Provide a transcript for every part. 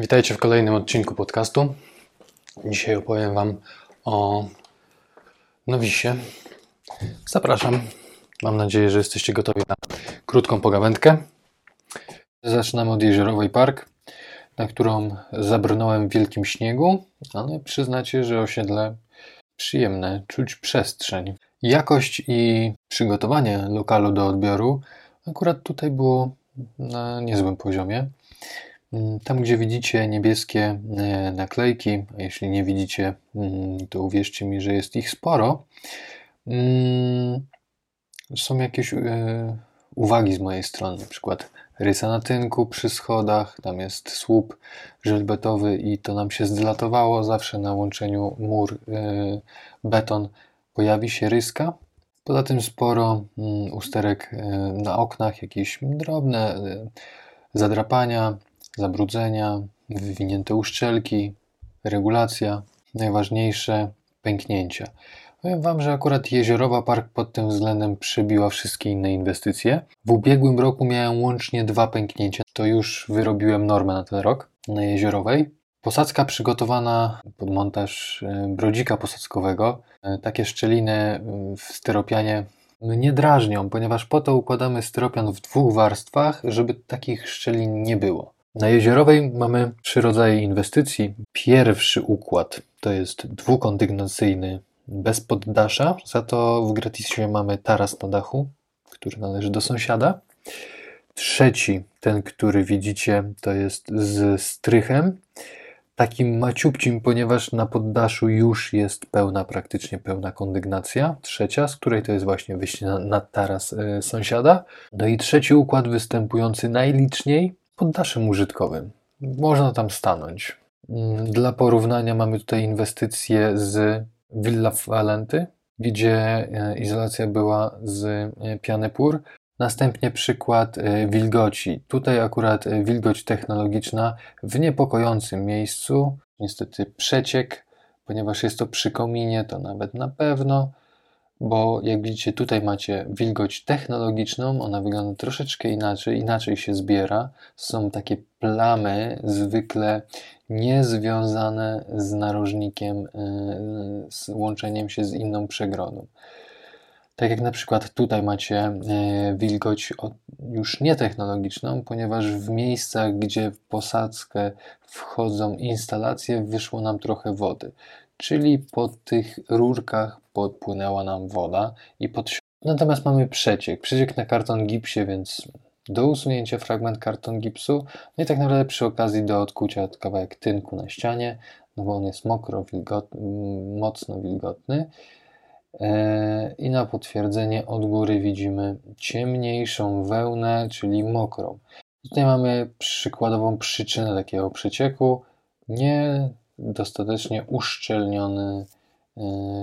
Witajcie w kolejnym odcinku podcastu. Dzisiaj opowiem Wam o Nowisie. Zapraszam. Mam nadzieję, że jesteście gotowi na krótką pogawędkę. Zaczynamy od Jeziorowej Park, na którą zabrnąłem w wielkim śniegu, ale przyznacie, że osiedle przyjemne, czuć przestrzeń. Jakość i przygotowanie lokalu do odbioru akurat tutaj było na niezłym poziomie. Mm, tam, gdzie widzicie niebieskie e, naklejki, a jeśli nie widzicie, mm, to uwierzcie mi, że jest ich sporo, mm, są jakieś e, uwagi z mojej strony, na przykład rysa na tynku przy schodach, tam jest słup żelbetowy i to nam się zdylatowało, zawsze na łączeniu mur e, beton pojawi się ryska. Poza tym sporo usterek na oknach, jakieś drobne zadrapania, zabrudzenia, wywinięte uszczelki, regulacja, najważniejsze pęknięcia. Powiem Wam, że akurat Jeziorowa Park pod tym względem przebiła wszystkie inne inwestycje. W ubiegłym roku miałem łącznie dwa pęknięcia. To już wyrobiłem normę na ten rok na Jeziorowej. Posadzka przygotowana pod montaż e, brodzika posadzkowego. E, takie szczeliny e, w styropianie mnie drażnią, ponieważ po to układamy styropian w dwóch warstwach, żeby takich szczelin nie było. Na Jezierowej mamy trzy rodzaje inwestycji. Pierwszy układ to jest dwukondygnacyjny bez poddasza, za to w gratisie mamy taras na dachu, który należy do sąsiada. Trzeci, ten, który widzicie, to jest z strychem, takim maciubcim, ponieważ na poddaszu już jest pełna, praktycznie pełna kondygnacja. Trzecia, z której to jest właśnie wyjście na, na taras y, sąsiada. No i trzeci układ występujący najliczniej, poddaszem użytkowym. Można tam stanąć. Mm, dla porównania mamy tutaj inwestycje z Villa Valenty, gdzie e, izolacja była z e, piany pór. Następnie przykład e, wilgoci. Tutaj akurat wilgoć technologiczna w niepokojącym miejscu. Niestety przeciek, ponieważ jest to przy kominie, to nawet na pewno bo jak widzicie tutaj macie wilgoć technologiczną, ona wygląda troszeczkę inaczej, inaczej się zbiera. Są takie plamy zwykle niezwiązane z narożnikiem, e, z łączeniem się z inną przegrodą. Tak jak na przykład tutaj macie e, wilgoć już nietechnologiczną, ponieważ w miejscach, gdzie w posadzkę wchodzą instalacje, wyszło nam trochę wody czyli po tych rurkach podpłynęła nam woda i pod Natomiast mamy przeciek. Przeciek na karton gipsie, więc do usunięcia fragment karton gipsu. No i tak naprawdę przy okazji do odkucia kawałek tynku na ścianie, no bo on jest mokro, wilgotny, mocno wilgotny. E, I na potwierdzenie od góry widzimy ciemniejszą wełnę, czyli mokrą. Tutaj mamy przykładową przyczynę takiego przecieku. Nie dostatecznie uszczelniony e,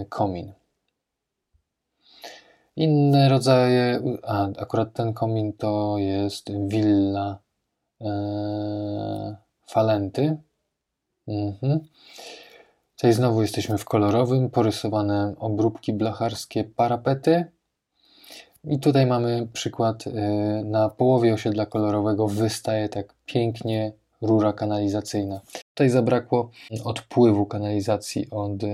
komin. Inne rodzaje, a akurat ten komin to jest willa e, Falenty. Mhm. Tutaj znowu jesteśmy w kolorowym, porysowane obróbki blacharskie, parapety. I tutaj mamy przykład e, na połowie osiedla kolorowego wystaje tak pięknie rura kanalizacyjna. Tutaj zabrakło odpływu kanalizacji od, e,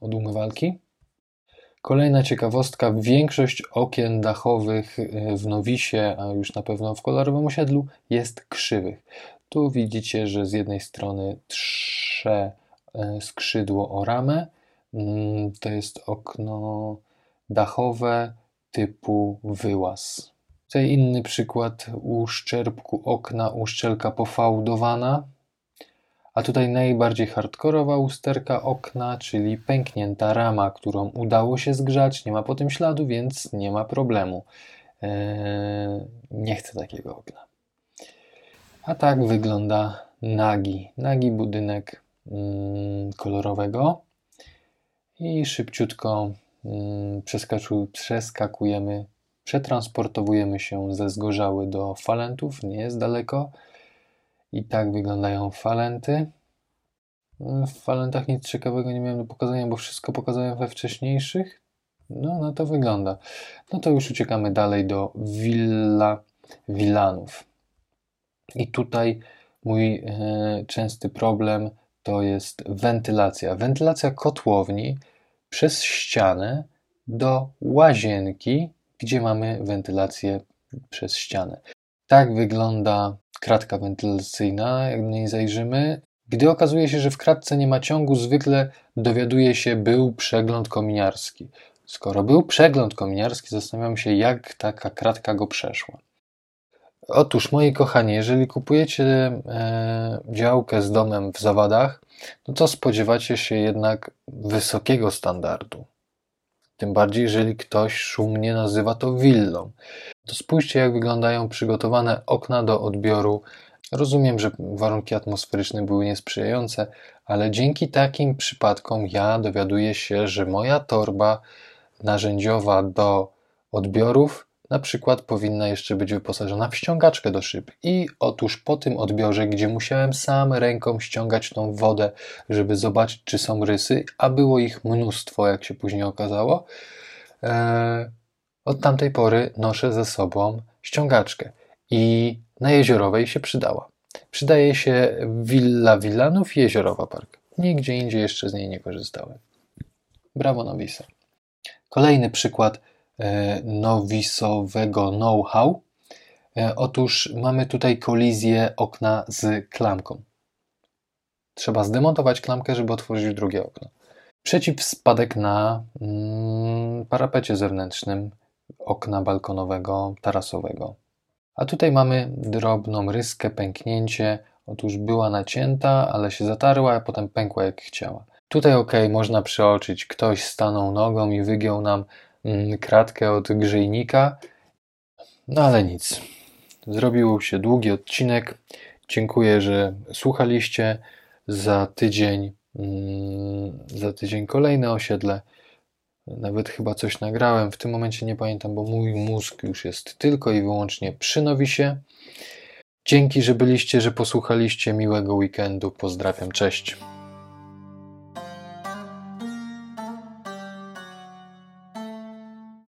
od umywalki. Kolejna ciekawostka, większość okien dachowych e, w Nowisie, a już na pewno w kolorowym osiedlu, jest krzywych. Tu widzicie, że z jednej strony trze e, skrzydło o ramę. Mm, to jest okno dachowe typu wyłaz. Tutaj inny przykład uszczerbku okna, uszczelka pofałdowana. A tutaj najbardziej hardkorowa usterka okna, czyli pęknięta rama, którą udało się zgrzać, nie ma po tym śladu, więc nie ma problemu. Eee, nie chcę takiego okna. A tak wygląda nagi, nagi budynek kolorowego. I szybciutko mm, przeskakujemy Przetransportowujemy się ze Zgorzały do Falentów, nie jest daleko. I tak wyglądają Falenty. W Falentach nic ciekawego nie miałem do pokazania, bo wszystko pokazałem we wcześniejszych. No, no to wygląda. No to już uciekamy dalej do Villa Villanów. I tutaj mój e, częsty problem to jest wentylacja. Wentylacja kotłowni przez ścianę do łazienki, gdzie mamy wentylację przez ścianę. Tak wygląda kratka wentylacyjna, jak do niej zajrzymy. Gdy okazuje się, że w kratce nie ma ciągu, zwykle dowiaduje się, był przegląd kominiarski. Skoro był przegląd kominiarski, zastanawiam się, jak taka kratka go przeszła. Otóż, moi kochani, jeżeli kupujecie e, działkę z domem w zawadach, no to spodziewacie się jednak wysokiego standardu. Tym bardziej, jeżeli ktoś szumnie nazywa to willą. To spójrzcie, jak wyglądają przygotowane okna do odbioru. Rozumiem, że warunki atmosferyczne były niesprzyjające, ale dzięki takim przypadkom ja dowiaduję się, że moja torba narzędziowa do odbiorów na przykład powinna jeszcze być wyposażona w ściągaczkę do szyb. I otóż po tym odbiorze, gdzie musiałem sam ręką ściągać tą wodę, żeby zobaczyć, czy są rysy, a było ich mnóstwo, jak się później okazało, e, od tamtej pory noszę ze sobą ściągaczkę. I na Jeziorowej się przydała. Przydaje się Villa Villanów i Jeziorowa Park. Nigdzie indziej jeszcze z niej nie korzystałem. Brawo Nowisa. Kolejny przykład nowisowego know-how. E, otóż mamy tutaj kolizję okna z klamką. Trzeba zdemontować klamkę, żeby otworzyć drugie okno. Przeciwspadek na mm, parapecie zewnętrznym okna balkonowego, tarasowego. A tutaj mamy drobną ryskę, pęknięcie. Otóż była nacięta, ale się zatarła, a potem pękła jak chciała. Tutaj ok, można przeoczyć. Ktoś stanął nogą i wygiął nam kratkę od grzejnika. No ale nic. Zrobił się długi odcinek. Dziękuję, że słuchaliście. Za tydzień, mm, za tydzień kolejne osiedle. Nawet chyba coś nagrałem. W tym momencie nie pamiętam, bo mój mózg już jest tylko i wyłącznie przy nowisie. Dzięki, że byliście, że posłuchaliście. Miłego weekendu. Pozdrawiam. Cześć.